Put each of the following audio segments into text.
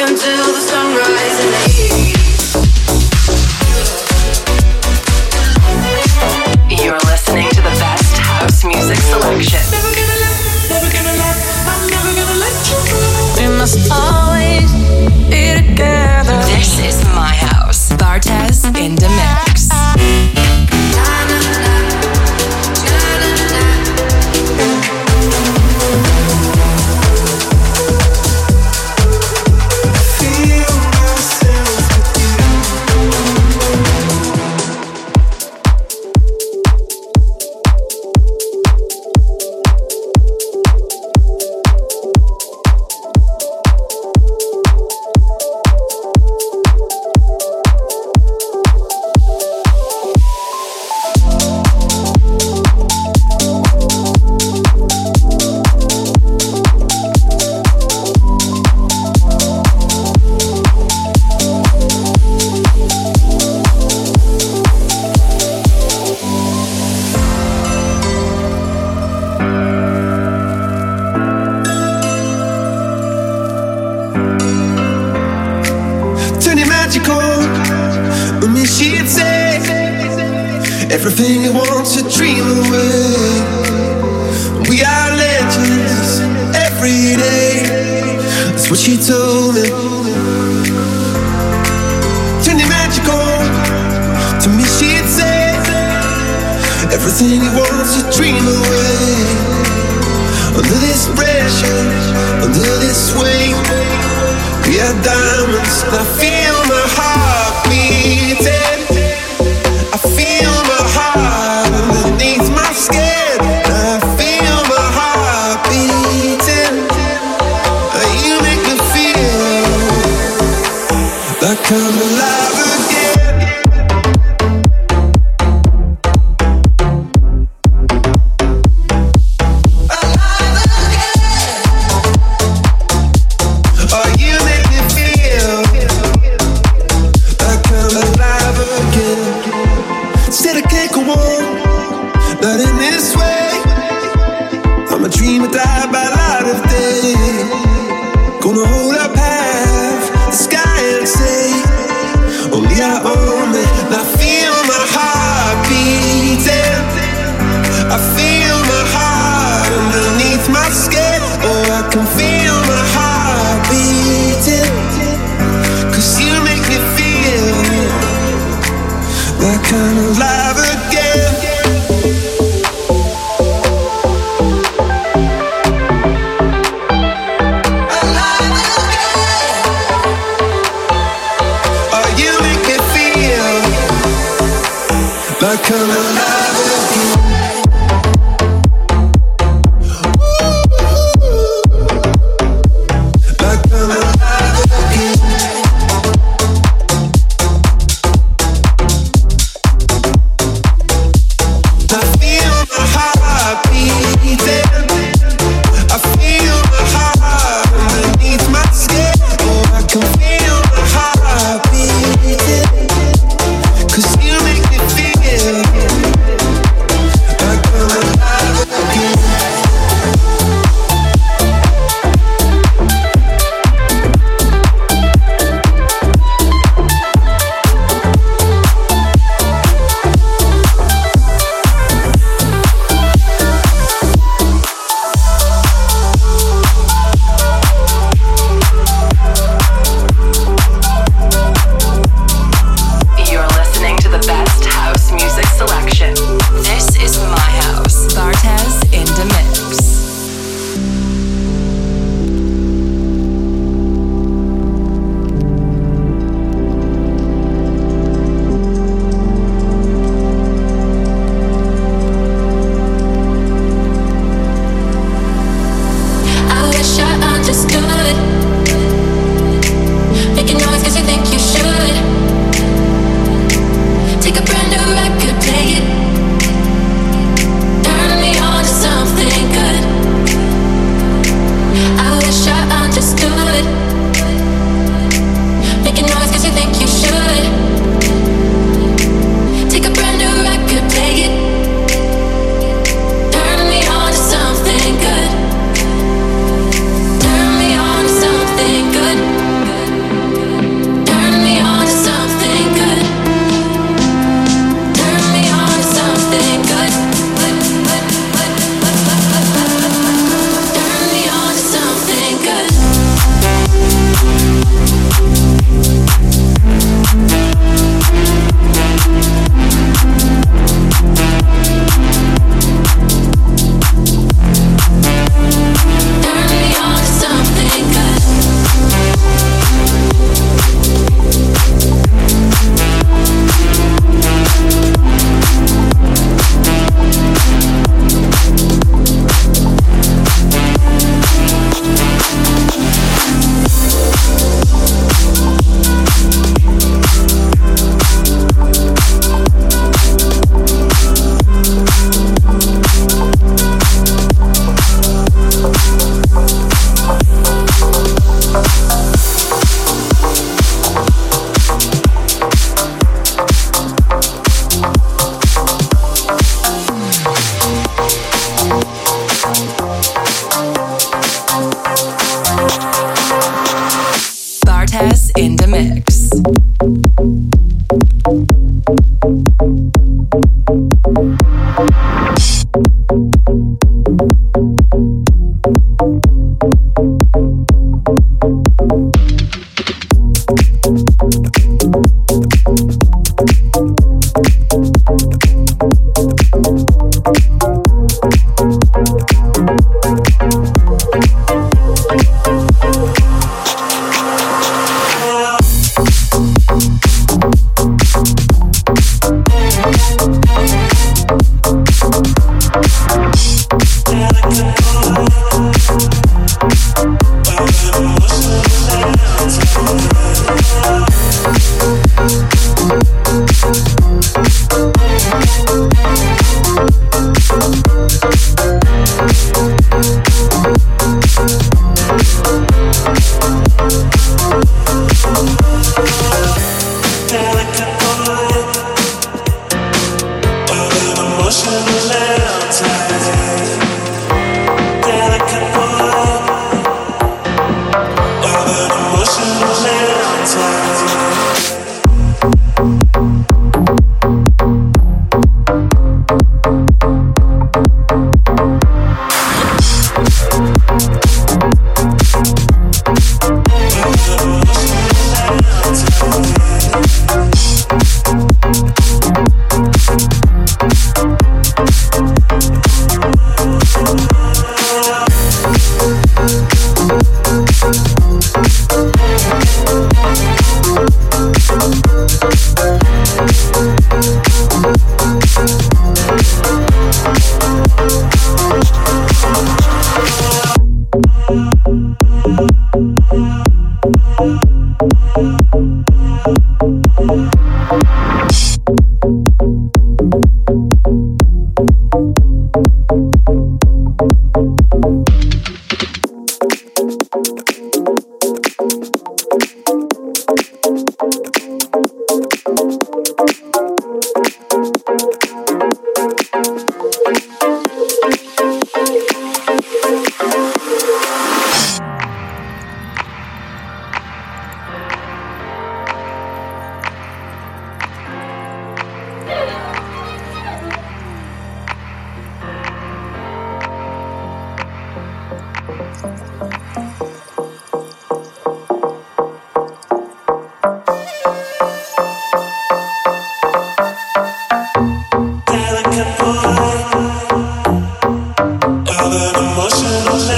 until the sunrise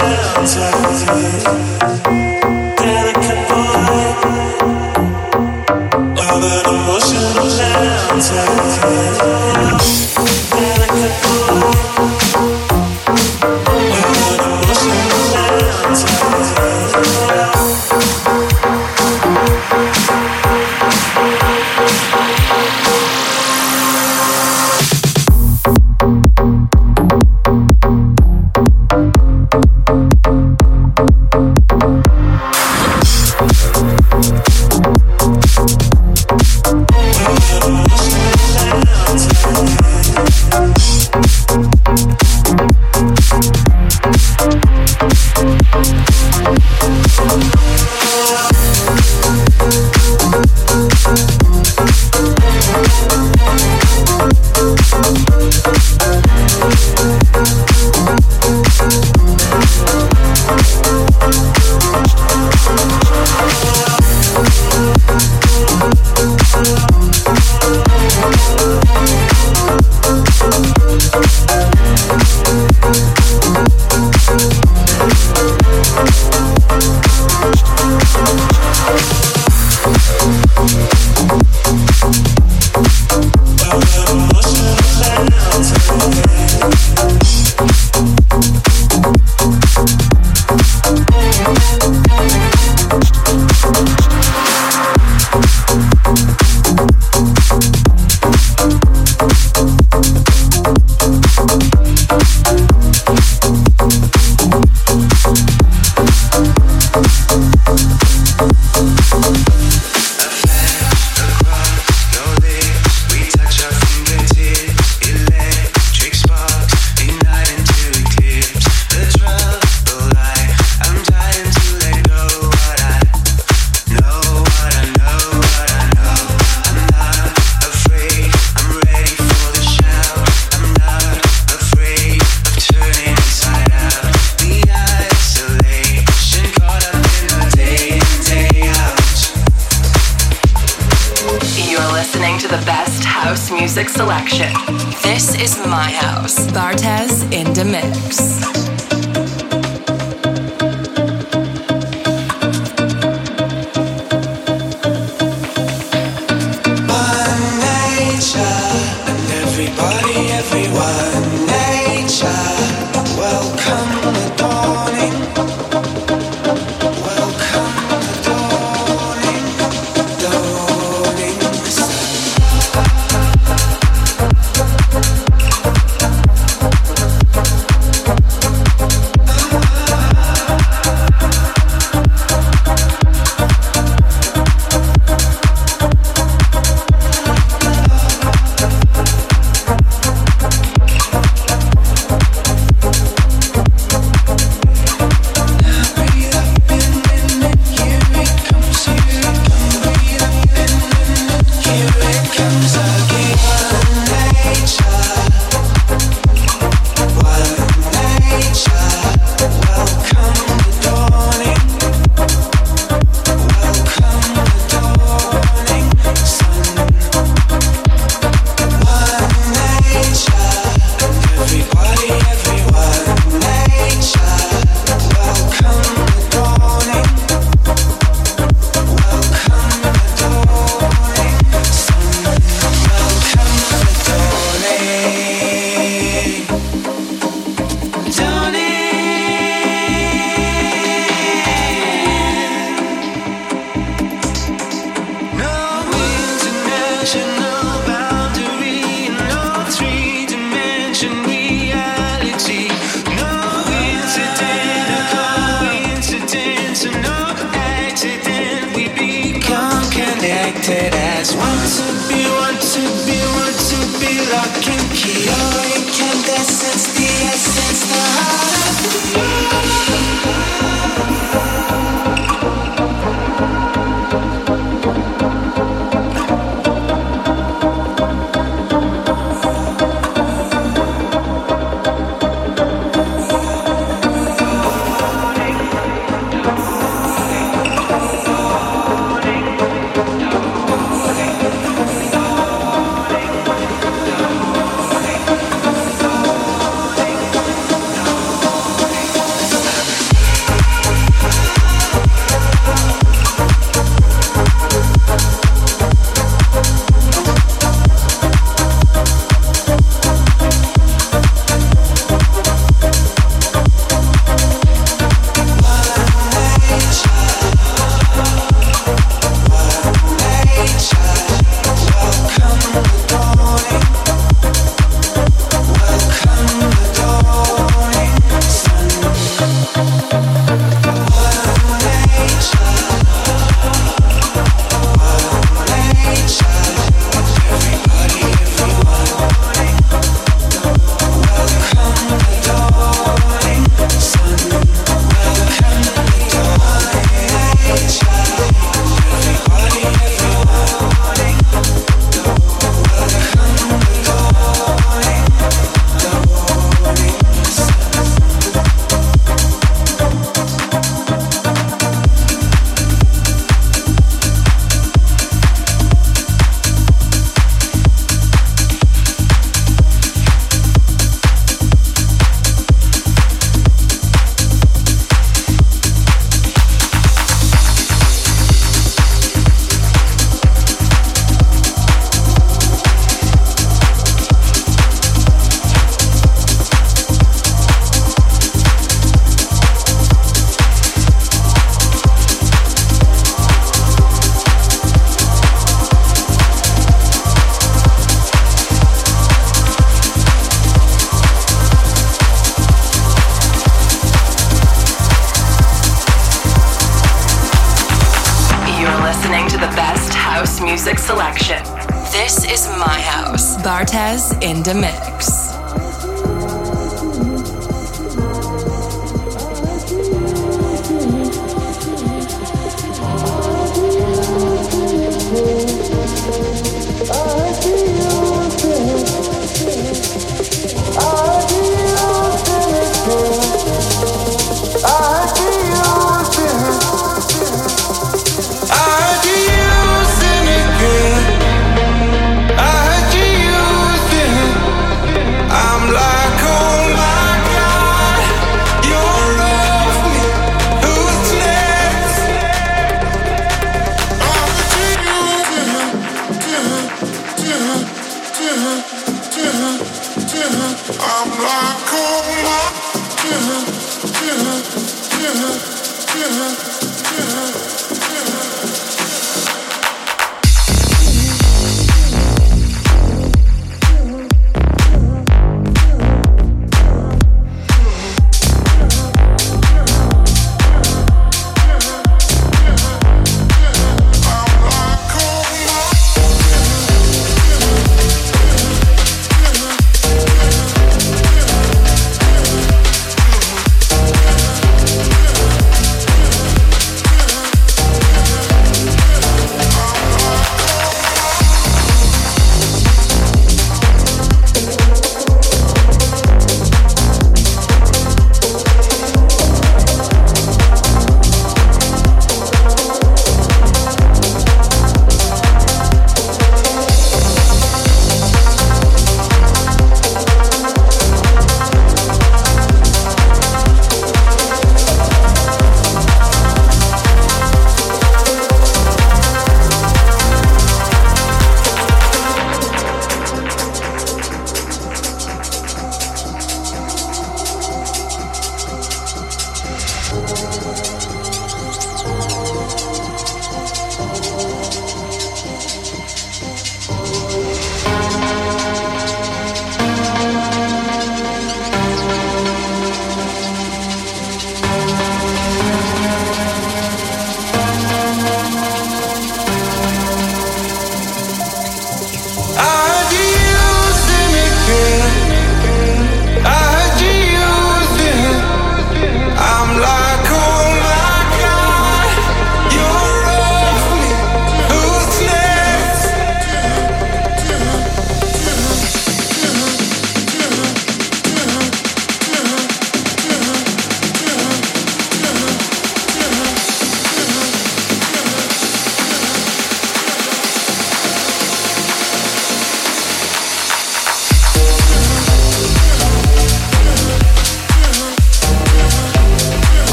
know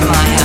my